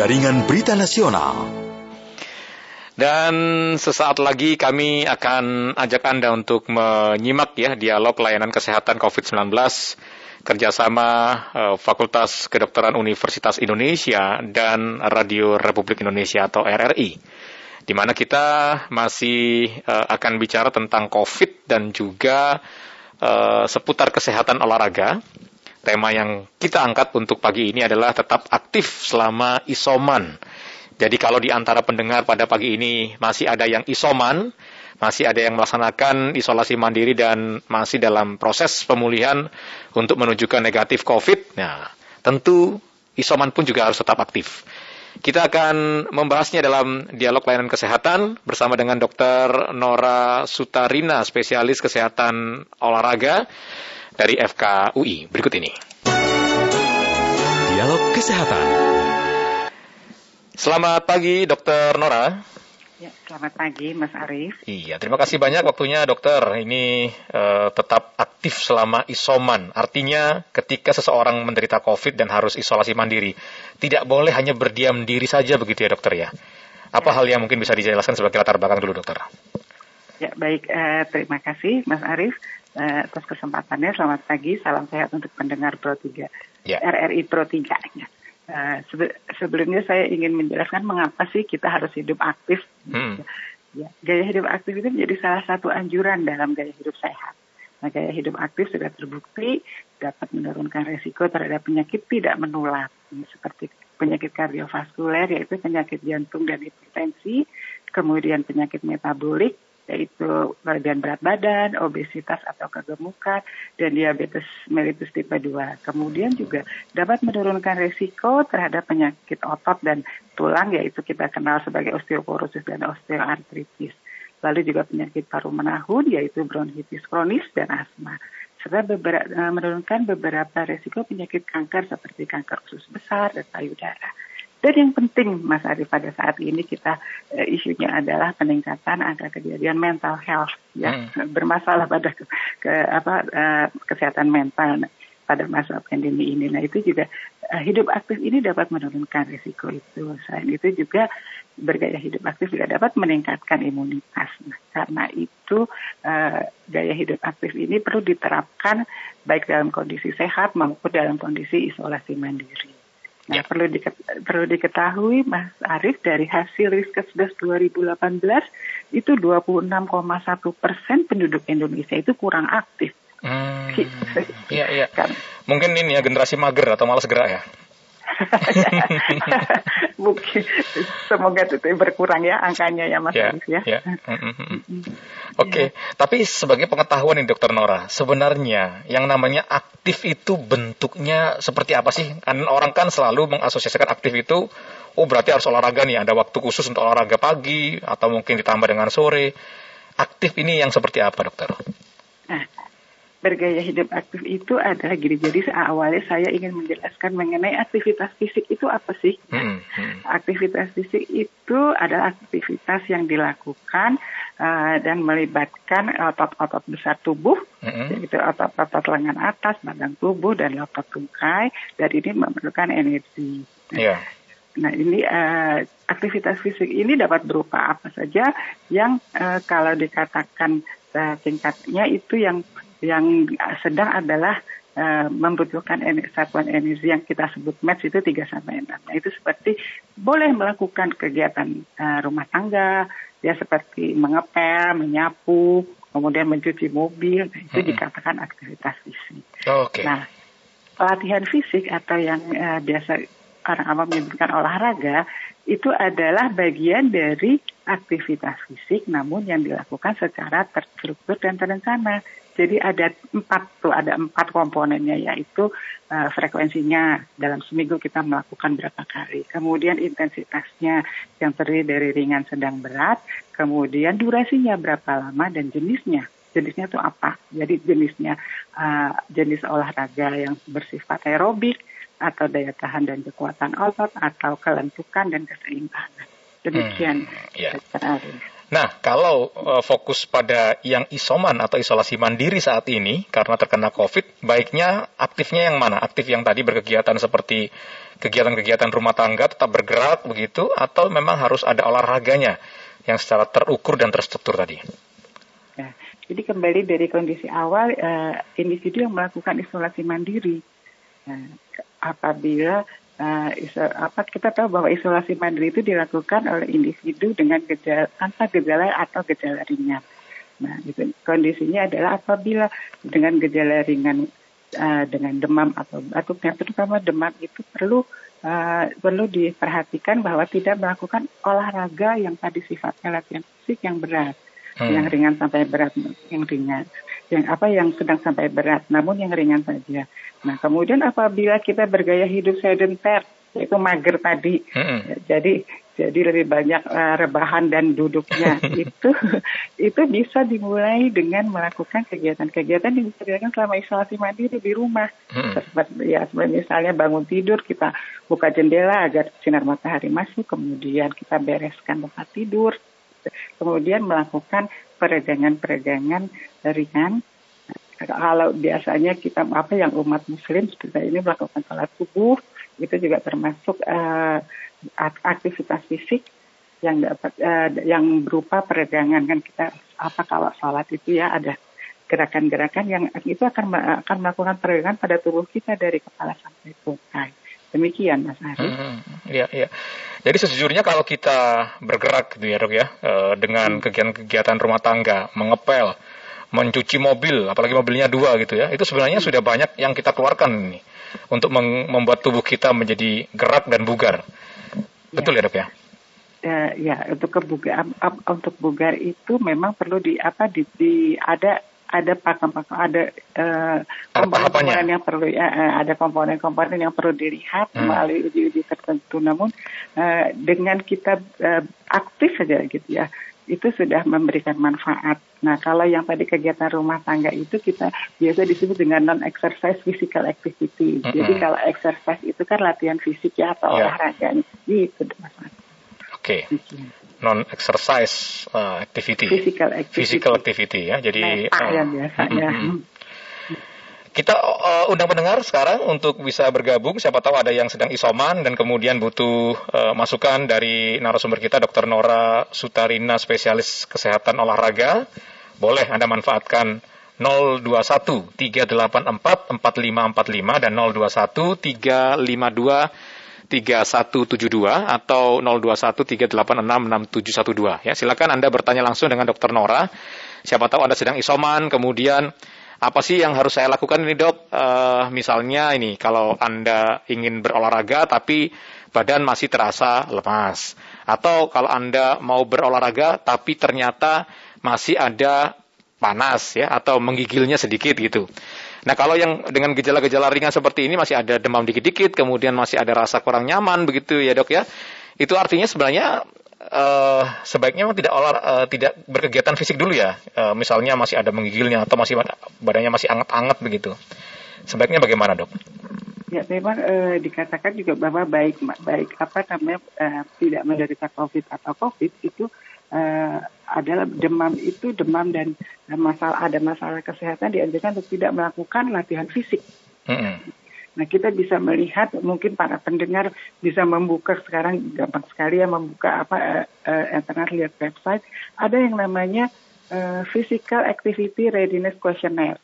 Jaringan Berita Nasional. Dan sesaat lagi kami akan ajak Anda untuk menyimak ya dialog layanan kesehatan COVID-19 kerjasama uh, Fakultas Kedokteran Universitas Indonesia dan Radio Republik Indonesia atau RRI di mana kita masih uh, akan bicara tentang COVID dan juga uh, seputar kesehatan olahraga. Tema yang kita angkat untuk pagi ini adalah tetap aktif selama isoman. Jadi kalau di antara pendengar pada pagi ini masih ada yang isoman, masih ada yang melaksanakan isolasi mandiri dan masih dalam proses pemulihan untuk menunjukkan negatif COVID, nah tentu isoman pun juga harus tetap aktif. Kita akan membahasnya dalam dialog layanan kesehatan bersama dengan Dr. Nora Sutarina, spesialis kesehatan olahraga dari FKUI. Berikut ini. Dialog Kesehatan. Selamat pagi, Dr. Nora. Ya, selamat pagi, Mas Arief. Iya, terima kasih banyak waktunya, dokter. Ini uh, tetap aktif selama isoman. Artinya, ketika seseorang menderita COVID dan harus isolasi mandiri, tidak boleh hanya berdiam diri saja begitu ya, dokter ya. Apa ya. hal yang mungkin bisa dijelaskan sebagai latar belakang dulu, dokter? Ya, baik. Uh, terima kasih, Mas Arief, uh, atas kesempatannya. Selamat pagi, salam sehat untuk pendengar Pro 3. Ya. RRI Pro 3. Ya. Uh, sebelumnya saya ingin menjelaskan mengapa sih kita harus hidup aktif. Hmm. Ya, gaya hidup aktif itu menjadi salah satu anjuran dalam gaya hidup sehat. Nah, gaya hidup aktif sudah terbukti dapat menurunkan resiko terhadap penyakit tidak menular, seperti penyakit kardiovaskuler, yaitu penyakit jantung dan hipertensi, kemudian penyakit metabolik, yaitu kelebihan berat badan, obesitas atau kegemukan, dan diabetes mellitus tipe 2. Kemudian juga dapat menurunkan risiko terhadap penyakit otot dan tulang, yaitu kita kenal sebagai osteoporosis dan osteoartritis. Lalu juga penyakit paru menahun, yaitu bronkitis kronis dan asma serta beberapa, eh, menurunkan beberapa risiko penyakit kanker seperti kanker usus besar dan payudara. Dan yang penting, Mas Ari, pada saat ini kita uh, isunya adalah peningkatan angka kejadian mental health, ya hmm. bermasalah pada ke, ke apa uh, kesehatan mental pada masa pandemi ini. Nah itu juga uh, hidup aktif ini dapat menurunkan risiko itu. Selain itu juga bergaya hidup aktif juga dapat meningkatkan imunitas. Nah, karena itu uh, gaya hidup aktif ini perlu diterapkan baik dalam kondisi sehat maupun dalam kondisi isolasi mandiri. Nah, ya. perlu, diket, perlu diketahui Mas Arief dari hasil Riskesdas 2018 itu 26,1 persen penduduk Indonesia itu kurang aktif. Hmm, iya iya. Kan. Mungkin ini ya generasi mager atau malas gerak ya. Mungkin semoga itu berkurang ya angkanya ya Mas ya, ya. ya. Oke, okay. ya. tapi sebagai pengetahuan nih Dokter Nora, sebenarnya yang namanya aktif itu bentuknya seperti apa sih? Kan orang kan selalu mengasosiasikan aktif itu oh berarti harus olahraga nih, ada waktu khusus untuk olahraga pagi atau mungkin ditambah dengan sore. Aktif ini yang seperti apa, Dokter? Nah, bergaya hidup aktif itu adalah gini. Jadi awalnya saya ingin menjelaskan mengenai aktivitas fisik itu apa sih? Hmm, hmm. Aktivitas fisik itu adalah aktivitas yang dilakukan uh, dan melibatkan otot-otot besar tubuh, hmm. yaitu otot-otot lengan atas, badan tubuh, dan otot tungkai. Dan ini memerlukan energi. Yeah. Nah ini uh, aktivitas fisik ini dapat berupa apa saja yang uh, kalau dikatakan uh, tingkatnya itu yang yang sedang adalah uh, membutuhkan energi, satuan energi yang kita sebut match itu 3 sampai 6. Nah, itu seperti boleh melakukan kegiatan uh, rumah tangga, ya seperti mengepel, menyapu, kemudian mencuci mobil, nah, itu hmm. dikatakan aktivitas fisik. Oh, okay. Nah, latihan fisik atau yang uh, biasa orang awam menyebutkan olahraga itu adalah bagian dari aktivitas fisik namun yang dilakukan secara terstruktur dan terencana. Jadi ada empat tuh, ada empat komponennya yaitu uh, frekuensinya dalam seminggu kita melakukan berapa kali. Kemudian intensitasnya yang terdiri dari ringan, sedang, berat. Kemudian durasinya berapa lama dan jenisnya. Jenisnya itu apa? Jadi jenisnya uh, jenis olahraga yang bersifat aerobik atau daya tahan dan kekuatan otot atau kelentukan dan keseimbangan. Demikian. Hmm, yeah. Nah, kalau uh, fokus pada yang isoman atau isolasi mandiri saat ini karena terkena COVID, baiknya aktifnya yang mana? Aktif yang tadi berkegiatan seperti kegiatan-kegiatan rumah tangga tetap bergerak begitu atau memang harus ada olahraganya yang secara terukur dan terstruktur tadi? Ya, jadi kembali dari kondisi awal uh, individu yang melakukan isolasi mandiri uh, apabila uh, iso, apa kita tahu bahwa isolasi mandiri itu dilakukan oleh individu dengan gejala tanpa gejala atau gejala ringan. Nah, itu kondisinya adalah apabila dengan gejala ringan uh, dengan demam atau batuk, yang terutama demam itu perlu uh, perlu diperhatikan bahwa tidak melakukan olahraga yang tadi sifatnya latihan fisik yang berat, hmm. yang ringan sampai berat, yang ringan yang apa yang sedang sampai berat, namun yang ringan saja. Nah, kemudian apabila kita bergaya hidup sedenter, yaitu mager tadi, mm-hmm. jadi jadi lebih banyak uh, rebahan dan duduknya itu itu bisa dimulai dengan melakukan kegiatan-kegiatan yang bisa dilakukan selama isolasi mandiri di rumah. Hmm. Seperti ya seperti misalnya bangun tidur kita buka jendela agar sinar matahari masuk, kemudian kita bereskan tempat tidur, kemudian melakukan peregangan-peregangan ringan kalau biasanya kita apa yang umat muslim seperti ini melakukan sholat subuh itu juga termasuk uh, aktivitas fisik yang dapat uh, yang berupa peregangan kan kita apa kalau sholat itu ya ada gerakan-gerakan yang itu akan akan melakukan peregangan pada tubuh kita dari kepala sampai kaki. Demikian Mas Ari. Hmm, ya, ya. Jadi sejujurnya kalau kita bergerak gitu ya dok ya, uh, dengan kegiatan-kegiatan rumah tangga, mengepel, mencuci mobil, apalagi mobilnya dua gitu ya, itu sebenarnya hmm. sudah banyak yang kita keluarkan nih untuk membuat tubuh kita menjadi gerak dan bugar. Ya. Betul ya dok ya? Uh, ya untuk kebugar untuk bugar itu memang perlu di apa di, di ada ada pakem-pakem ada uh, komponen-komponen yang perlu uh, ada komponen-komponen yang perlu dilihat hmm. melalui uji-uji tertentu. Namun uh, dengan kita uh, aktif saja gitu ya itu sudah memberikan manfaat. Nah, kalau yang tadi kegiatan rumah tangga itu kita biasa disebut dengan non-exercise physical activity. Mm -hmm. Jadi kalau exercise itu kan latihan fisik ya atau yeah. olahraga. Gitu, Oke. Okay non exercise uh, activity. Physical activity. Physical activity ya. Jadi nah, uh. Uh, kita uh, undang pendengar sekarang untuk bisa bergabung. Siapa tahu ada yang sedang isoman dan kemudian butuh uh, masukan dari narasumber kita, Dr. Nora Sutarina, spesialis kesehatan olahraga. Boleh Anda manfaatkan 021 384 4545 dan 021 352 3172 atau 0213866712 ya. Silakan Anda bertanya langsung dengan Dokter Nora. Siapa tahu Anda sedang isoman, kemudian apa sih yang harus saya lakukan ini dok? Uh, misalnya ini kalau Anda ingin berolahraga tapi badan masih terasa lemas. Atau kalau Anda mau berolahraga tapi ternyata masih ada panas ya atau menggigilnya sedikit gitu. Nah kalau yang dengan gejala-gejala ringan seperti ini masih ada demam dikit-dikit, kemudian masih ada rasa kurang nyaman begitu ya dok ya, itu artinya sebenarnya uh, sebaiknya memang tidak olah uh, tidak berkegiatan fisik dulu ya, uh, misalnya masih ada menggigilnya atau masih badannya masih anget-anget begitu. Sebaiknya bagaimana dok? Ya memang e, dikatakan juga bahwa baik baik apa namanya e, tidak menderita COVID atau COVID itu uh, adalah demam itu demam dan masalah ada masalah kesehatan dianjurkan untuk tidak melakukan latihan fisik. Mm-hmm. Nah kita bisa melihat mungkin para pendengar bisa membuka sekarang gampang sekali ya membuka apa uh, uh, internet lihat website ada yang namanya uh, Physical Activity Readiness Questionnaire.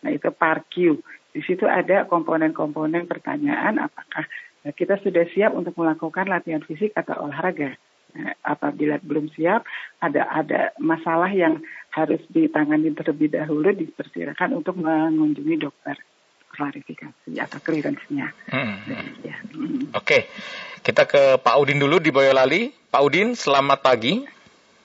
Nah itu PARQ. Di situ ada komponen-komponen pertanyaan apakah kita sudah siap untuk melakukan latihan fisik atau olahraga apabila belum siap ada ada masalah yang harus ditangani terlebih dahulu dipersilakan untuk mengunjungi dokter klarifikasi atau clearance-nya. Hmm. Ya. Hmm. Oke, kita ke Pak Udin dulu di Boyolali. Pak Udin, selamat pagi.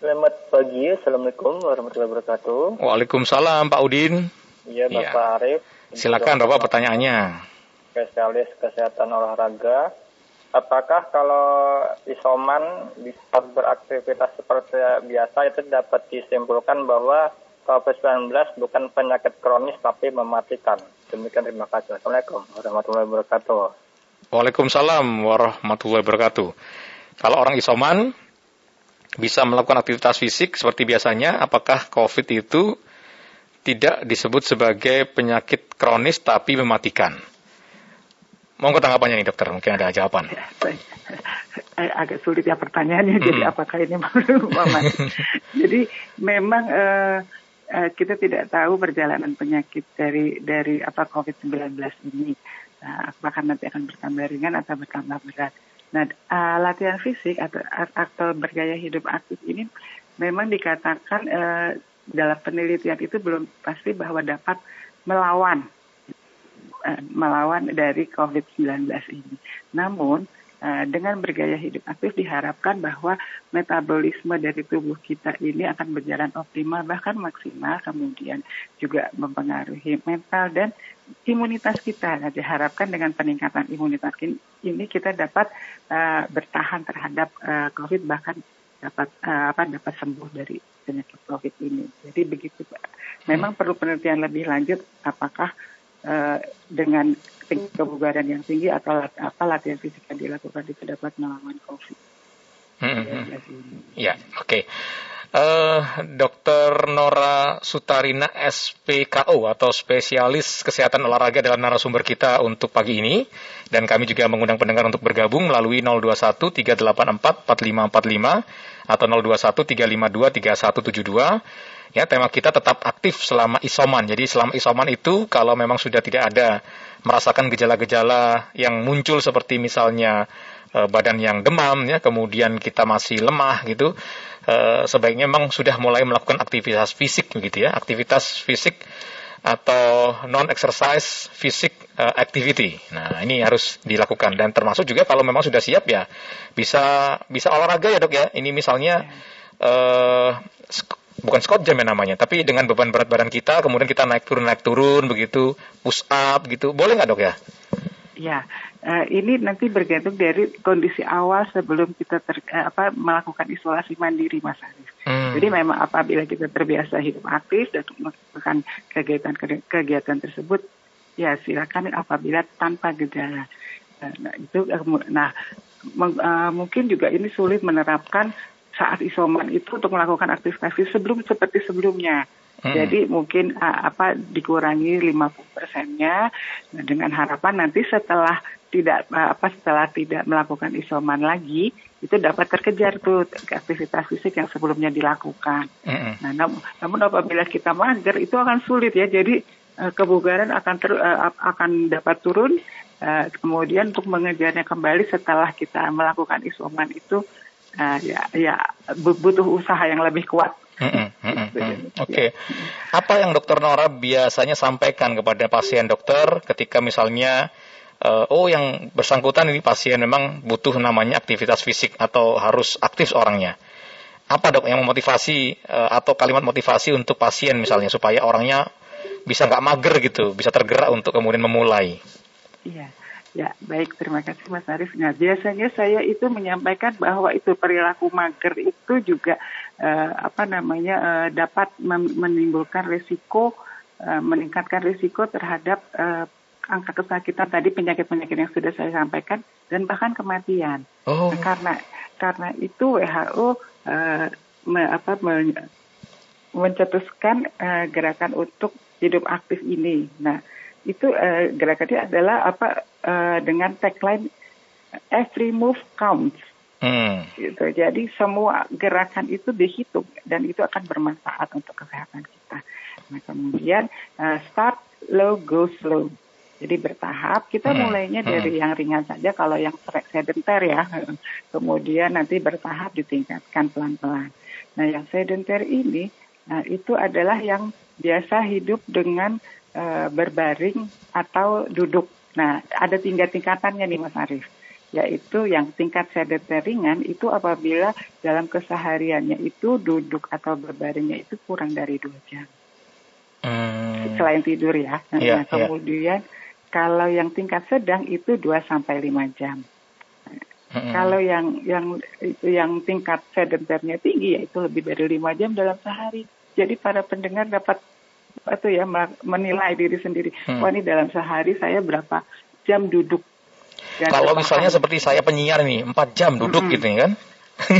Selamat pagi, Assalamualaikum warahmatullahi wabarakatuh. Waalaikumsalam Pak Udin. Iya Bapak ya. Arif. Silakan Bapak pertanyaannya. Spesialis kesehatan olahraga apakah kalau isoman bisa beraktivitas seperti biasa itu dapat disimpulkan bahwa COVID-19 bukan penyakit kronis tapi mematikan. Demikian terima kasih. Assalamualaikum warahmatullahi wabarakatuh. Waalaikumsalam warahmatullahi wabarakatuh. Kalau orang isoman bisa melakukan aktivitas fisik seperti biasanya, apakah COVID itu tidak disebut sebagai penyakit kronis tapi mematikan? Mau tanggapannya nih dokter, mungkin ada jawaban. Ya, agak sulit ya pertanyaannya, hmm. jadi apakah ini mematikan? jadi memang uh, uh, kita tidak tahu perjalanan penyakit dari dari apa COVID-19 ini. Nah, apakah nanti akan bertambah ringan atau bertambah berat. Nah, uh, latihan fisik atau atau bergaya hidup aktif ini memang dikatakan uh, dalam penelitian itu belum pasti bahwa dapat melawan melawan dari COVID-19 ini. Namun uh, dengan bergaya hidup aktif diharapkan bahwa metabolisme dari tubuh kita ini akan berjalan optimal bahkan maksimal kemudian juga mempengaruhi mental dan imunitas kita. Nah, diharapkan dengan peningkatan imunitas ini kita dapat uh, bertahan terhadap uh, COVID bahkan dapat uh, apa dapat sembuh dari penyakit COVID ini. Jadi begitu Pak. Memang hmm. perlu penelitian lebih lanjut apakah uh, dengan kebugaran yang tinggi atau apa latihan fisik yang dilakukan itu dapat melawan COVID. Hmm, hmm, hmm. Ya, oke. Okay uh, Dr. Nora Sutarina SPKO atau spesialis kesehatan olahraga dalam narasumber kita untuk pagi ini dan kami juga mengundang pendengar untuk bergabung melalui 021 384 4545 atau 021 352 3172 Ya, tema kita tetap aktif selama isoman. Jadi selama isoman itu kalau memang sudah tidak ada merasakan gejala-gejala yang muncul seperti misalnya e, badan yang demam ya, kemudian kita masih lemah gitu, Eh, sebaiknya memang sudah mulai melakukan aktivitas fisik begitu ya, aktivitas fisik atau non exercise fisik uh, activity. Nah, ini harus dilakukan dan termasuk juga kalau memang sudah siap ya bisa bisa olahraga ya, Dok ya. Ini misalnya uh, bukan squat jam ya namanya, tapi dengan beban berat badan kita kemudian kita naik turun naik turun begitu, push up gitu. Boleh nggak, Dok ya? Ya, uh, ini nanti bergantung dari kondisi awal sebelum kita ter, uh, apa melakukan isolasi mandiri Mas Arif. Hmm. Jadi memang apabila kita terbiasa hidup aktif dan melakukan kegiatan-kegiatan tersebut ya silakan apabila tanpa gejala. Uh, nah, itu nah uh, mungkin juga ini sulit menerapkan saat isoman itu untuk melakukan aktivitas sebelum seperti sebelumnya. Hmm. Jadi mungkin uh, apa dikurangi 50 persennya dengan harapan nanti setelah tidak apa setelah tidak melakukan isoman lagi itu dapat terkejar tuh aktivitas fisik yang sebelumnya dilakukan. Mm-hmm. Nah, namun, namun apabila kita mager itu akan sulit ya. Jadi uh, kebugaran akan ter, uh, akan dapat turun. Uh, kemudian untuk mengejarnya kembali setelah kita melakukan isoman itu uh, ya ya butuh usaha yang lebih kuat. Mm-hmm. Oke, apa yang dokter Nora biasanya sampaikan kepada pasien dokter ketika misalnya uh, oh yang bersangkutan ini pasien memang butuh namanya aktivitas fisik atau harus aktif orangnya. Apa dok yang memotivasi uh, atau kalimat motivasi untuk pasien misalnya supaya orangnya bisa nggak mager gitu, bisa tergerak untuk kemudian memulai. Iya. Ya, baik. Terima kasih Mas Arif. Nah, biasanya saya itu menyampaikan bahwa itu perilaku mager itu juga uh, apa namanya uh, dapat menimbulkan risiko uh, meningkatkan risiko terhadap uh, angka kesakitan tadi penyakit-penyakit yang sudah saya sampaikan dan bahkan kematian. Oh. Nah, karena karena itu WHO me, apa, me, mencetuskan uh, gerakan untuk hidup aktif ini. Nah, itu uh, gerakannya adalah apa uh, dengan tagline every move counts. Hmm. Gitu. Jadi semua gerakan itu dihitung dan itu akan bermanfaat untuk kesehatan kita. Nah kemudian uh, start low go slow. Jadi bertahap, kita hmm. mulainya dari hmm. yang ringan saja kalau yang sedenter ya. Kemudian nanti bertahap ditingkatkan pelan-pelan. Nah yang sedenter ini, nah, itu adalah yang biasa hidup dengan uh, berbaring atau duduk. Nah ada tingkat tingkatannya nih Mas Arief yaitu yang tingkat sedenter ringan itu apabila dalam kesehariannya itu duduk atau berbaringnya itu kurang dari dua jam. Hmm. Selain tidur ya. Nah, yeah, kemudian yeah kalau yang tingkat sedang itu 2 sampai 5 jam. Hmm. Kalau yang yang itu yang tingkat sedenternya tinggi yaitu lebih dari 5 jam dalam sehari. Jadi para pendengar dapat itu ya menilai diri sendiri. Hmm. Wah ini dalam sehari saya berapa jam duduk. Kalau misalnya seperti saya penyiar nih, 4 jam duduk hmm. gitu kan?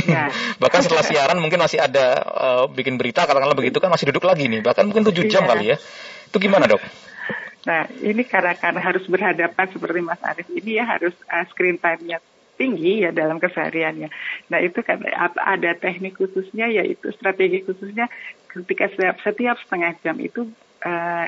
Ya. Bahkan setelah siaran mungkin masih ada uh, bikin berita katakanlah begitu kan masih duduk lagi nih. Bahkan mungkin tujuh jam ya. kali ya. Itu gimana dok? Nah ini karena karena harus berhadapan seperti Mas Arief ini ya harus uh, screen time-nya tinggi ya dalam kesehariannya. Nah itu kan ada teknik khususnya yaitu strategi khususnya ketika setiap, setiap setengah jam itu uh,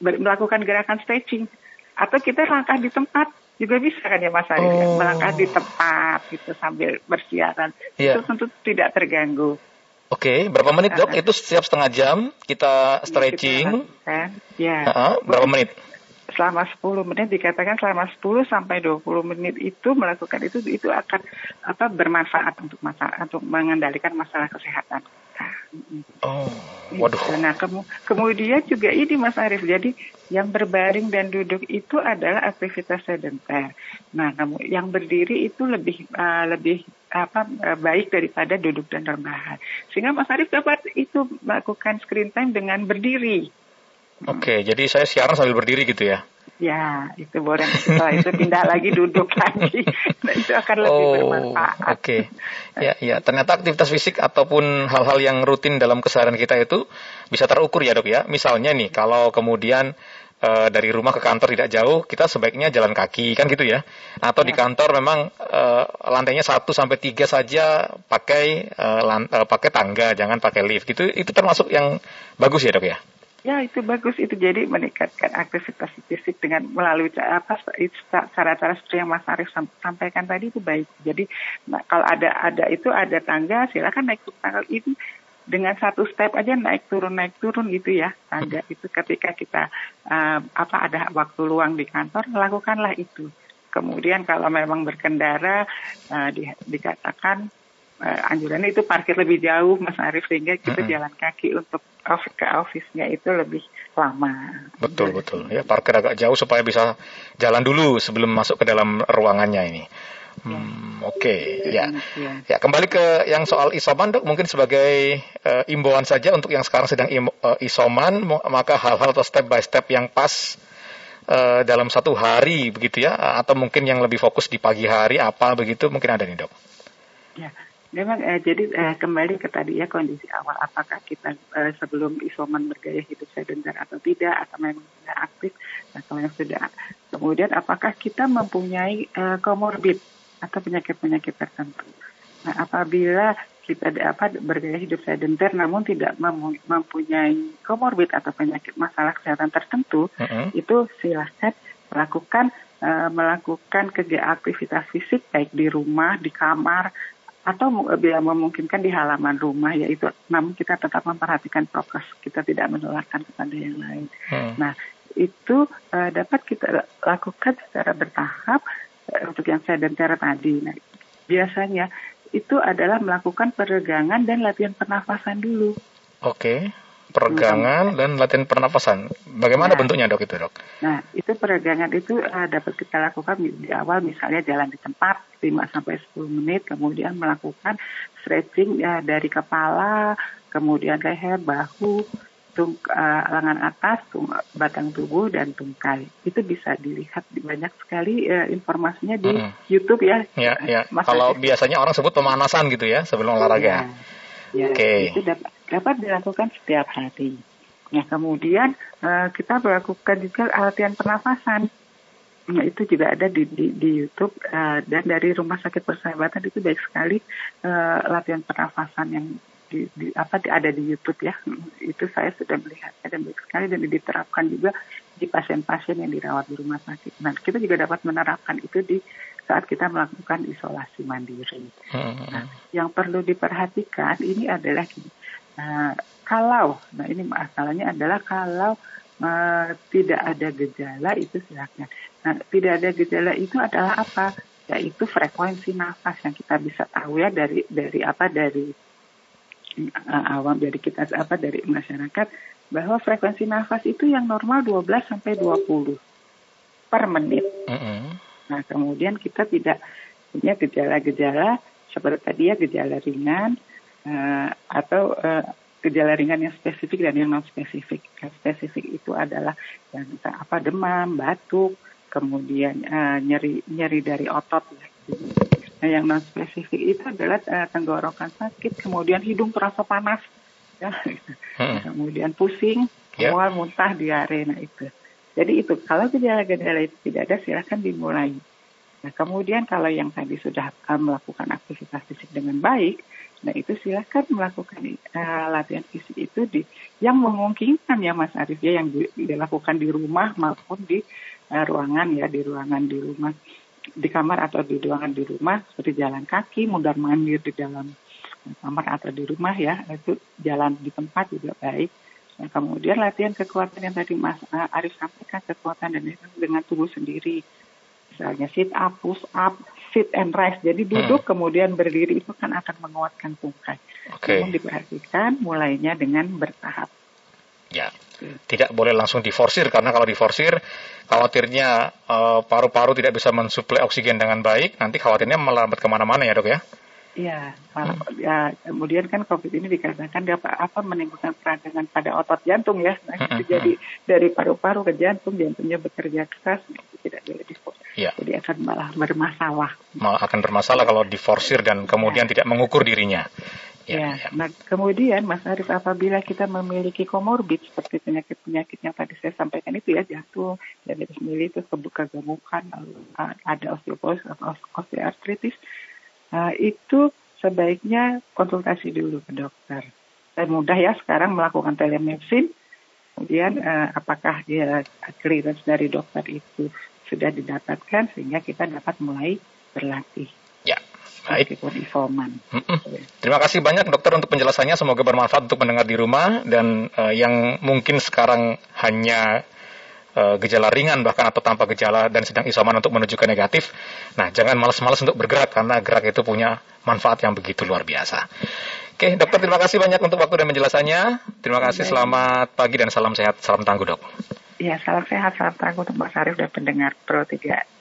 melakukan gerakan stretching atau kita langkah di tempat juga bisa kan ya Mas Arif ya? oh. melangkah di tempat gitu sambil bersiaran yeah. itu tentu tidak terganggu. Oke, okay. berapa menit dok? Uh, itu setiap setengah jam kita iya, stretching. Kita ya. Uh -huh. Berapa menit? Selama 10 menit dikatakan selama 10 sampai 20 menit itu melakukan itu itu akan apa bermanfaat untuk masalah untuk mengendalikan masalah kesehatan. Oh, waduh. Nah, kemu kemudian juga ini Mas Arief, jadi yang berbaring dan duduk itu adalah aktivitas sedenter. Nah, kamu yang berdiri itu lebih uh, lebih apa uh, baik daripada duduk dan rebahan. Sehingga Mas Arief dapat itu melakukan screen time dengan berdiri. Oke, okay, jadi saya siaran sambil berdiri gitu ya? Ya, itu boleh. Setelah itu pindah lagi duduk lagi. Nah, itu akan lebih oh, bermanfaat. Oke. Okay. Ya, ya. Ternyata aktivitas fisik ataupun hal-hal yang rutin dalam keseharian kita itu bisa terukur ya, Dok ya. Misalnya nih, kalau kemudian uh, dari rumah ke kantor tidak jauh, kita sebaiknya jalan kaki kan gitu ya. Atau ya. di kantor memang uh, lantainya satu sampai tiga saja pakai uh, uh, pakai tangga, jangan pakai lift gitu. Itu termasuk yang bagus ya, Dok ya. Ya itu bagus itu jadi meningkatkan aktivitas fisik dengan melalui apa cara-cara seperti yang Mas Arief sampaikan tadi itu baik. Jadi nah, kalau ada ada itu ada tangga silakan naik tangga itu dengan satu step aja naik turun naik turun gitu ya tangga itu ketika kita uh, apa ada waktu luang di kantor lakukanlah itu. Kemudian kalau memang berkendara uh, di, dikatakan anjurannya itu parkir lebih jauh Mas Arief sehingga kita mm-hmm. jalan kaki untuk off ke office-nya itu lebih lama. Betul betul ya parkir agak jauh supaya bisa jalan dulu sebelum masuk ke dalam ruangannya ini. Hmm, Oke, okay. ya. ya, ya kembali ke yang soal isoman dok, mungkin sebagai uh, imbauan saja untuk yang sekarang sedang im, uh, isoman, maka hal-hal atau step by step yang pas uh, dalam satu hari begitu ya, atau mungkin yang lebih fokus di pagi hari apa begitu, mungkin ada nih dok. Ya, Memang eh, jadi eh, kembali ke tadi ya kondisi awal apakah kita eh, sebelum isoman bergaya hidup sedentar atau tidak atau memang sudah aktif atau yang sudah kemudian apakah kita mempunyai eh, komorbid atau penyakit-penyakit tertentu. Nah, apabila kita apa bergaya hidup sedentar namun tidak mempunyai komorbid atau penyakit masalah kesehatan tertentu, uh -huh. itu silahkan melakukan uh, melakukan kegiatan aktivitas fisik baik di rumah, di kamar atau bila memungkinkan di halaman rumah yaitu namun kita tetap memperhatikan prokes kita tidak menularkan kepada yang lain. Hmm. Nah itu uh, dapat kita lakukan secara bertahap uh, untuk yang sedenter tadi. Nah biasanya itu adalah melakukan peregangan dan latihan pernafasan dulu. Oke. Okay peregangan dan latihan pernapasan. Bagaimana nah, bentuknya dok itu dok? Nah itu peregangan itu uh, dapat kita lakukan di awal misalnya jalan di tempat 5 sampai 10 menit, kemudian melakukan stretching ya dari kepala, kemudian leher, bahu, tung, uh, lengan atas, tung, batang tubuh dan tungkai. Itu bisa dilihat di banyak sekali uh, informasinya di hmm. YouTube ya. Ya, ya. Kalau biasanya orang sebut pemanasan gitu ya sebelum olahraga. Ya. Ya, okay. itu dapat, dapat dilakukan setiap hari. Nah, kemudian uh, kita melakukan juga latihan pernafasan. Nah, itu juga ada di, di, di YouTube uh, dan dari Rumah Sakit Persahabatan itu baik sekali uh, latihan pernafasan yang di, di, apa di, ada di YouTube ya. Itu saya sudah melihat dan baik sekali dan diterapkan juga di pasien-pasien yang dirawat di rumah sakit. Nah, kita juga dapat menerapkan itu di saat kita melakukan isolasi mandiri. Hmm. Nah, yang perlu diperhatikan ini adalah gini, uh, kalau, nah ini masalahnya adalah kalau uh, tidak ada gejala itu silakan. Nah, tidak ada gejala itu adalah apa? Yaitu frekuensi nafas yang kita bisa tahu ya dari dari apa dari uh, awam dari kita apa dari masyarakat bahwa frekuensi nafas itu yang normal 12 sampai 20 per menit. Mm -hmm. Nah, kemudian kita tidak punya gejala-gejala seperti tadi ya gejala ringan uh, atau uh, gejala ringan yang spesifik dan yang non spesifik. Yang spesifik itu adalah yang apa demam, batuk, kemudian uh, nyeri nyeri dari otot ya. Nah, yang non spesifik itu adalah uh, tenggorokan sakit, kemudian hidung terasa panas, ya, hmm. kemudian pusing, yeah. mual, muntah, diare, nah itu. Jadi itu kalau gejala-gejala itu tidak ada, silahkan dimulai. Nah, kemudian kalau yang tadi sudah uh, melakukan aktivitas fisik dengan baik, nah itu silahkan melakukan uh, latihan fisik itu di yang memungkinkan ya Mas Arif ya yang dilakukan di rumah maupun di uh, ruangan ya di ruangan di rumah di kamar atau di ruangan di rumah seperti jalan kaki, mundar mandir di dalam kamar atau di rumah ya itu jalan di tempat juga baik. Nah, kemudian latihan kekuatan yang tadi Mas Arif sampaikan kekuatan dan dengan tubuh sendiri misalnya sit up, push up, sit and rise. Jadi duduk hmm. kemudian berdiri itu kan akan menguatkan tungkai. Okay. Namun diperhatikan mulainya dengan bertahap. Ya, tidak boleh langsung diforsir karena kalau diforsir khawatirnya paru eh, paru-paru tidak bisa mensuplai oksigen dengan baik, nanti khawatirnya melambat ke mana-mana ya dok ya? Iya, hmm. ya kemudian kan COVID ini dikatakan dapat apa menimbulkan peradangan pada otot jantung ya, nah, hmm. itu jadi dari paru-paru ke jantung, jantungnya bekerja keras, tidak boleh diforsir. Ya. Jadi akan malah bermasalah. Malah akan bermasalah kalau diforsir dan kemudian ya. tidak mengukur dirinya. Ya, ya. Nah, kemudian Mas Arif apabila kita memiliki komorbid seperti penyakit-penyakit yang tadi saya sampaikan itu ya jantung, diabetes mellitus, kebuka gemukan, ada osteoporosis atau osteoartritis, uh, itu sebaiknya konsultasi dulu ke dokter. Dan mudah ya sekarang melakukan telemedicine, kemudian uh, apakah dia clearance dari dokter itu sudah didapatkan sehingga kita dapat mulai berlatih. Ya, baik. isoman. Terima kasih banyak dokter untuk penjelasannya. Semoga bermanfaat untuk mendengar di rumah dan uh, yang mungkin sekarang hanya uh, gejala ringan bahkan atau tanpa gejala dan sedang isoman untuk menuju ke negatif. Nah, jangan malas-malas untuk bergerak karena gerak itu punya manfaat yang begitu luar biasa. Oke, dokter terima kasih banyak untuk waktu dan penjelasannya. Terima kasih, Baik. selamat pagi dan salam sehat, salam tangguh dok. Ya, salam sehat, salam tangguh untuk Sarif dan pendengar Pro 3.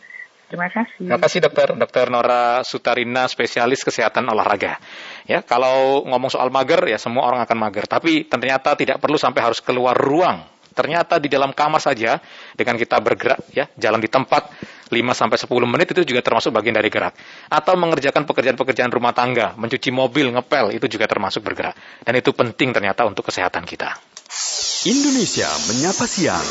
Terima kasih. Terima kasih dokter, dokter Nora Sutarina, spesialis kesehatan olahraga. Ya, kalau ngomong soal mager ya semua orang akan mager, tapi ternyata tidak perlu sampai harus keluar ruang Ternyata di dalam kamar saja dengan kita bergerak ya, jalan di tempat 5 sampai 10 menit itu juga termasuk bagian dari gerak. Atau mengerjakan pekerjaan-pekerjaan rumah tangga, mencuci mobil, ngepel itu juga termasuk bergerak. Dan itu penting ternyata untuk kesehatan kita. Indonesia menyapa siang.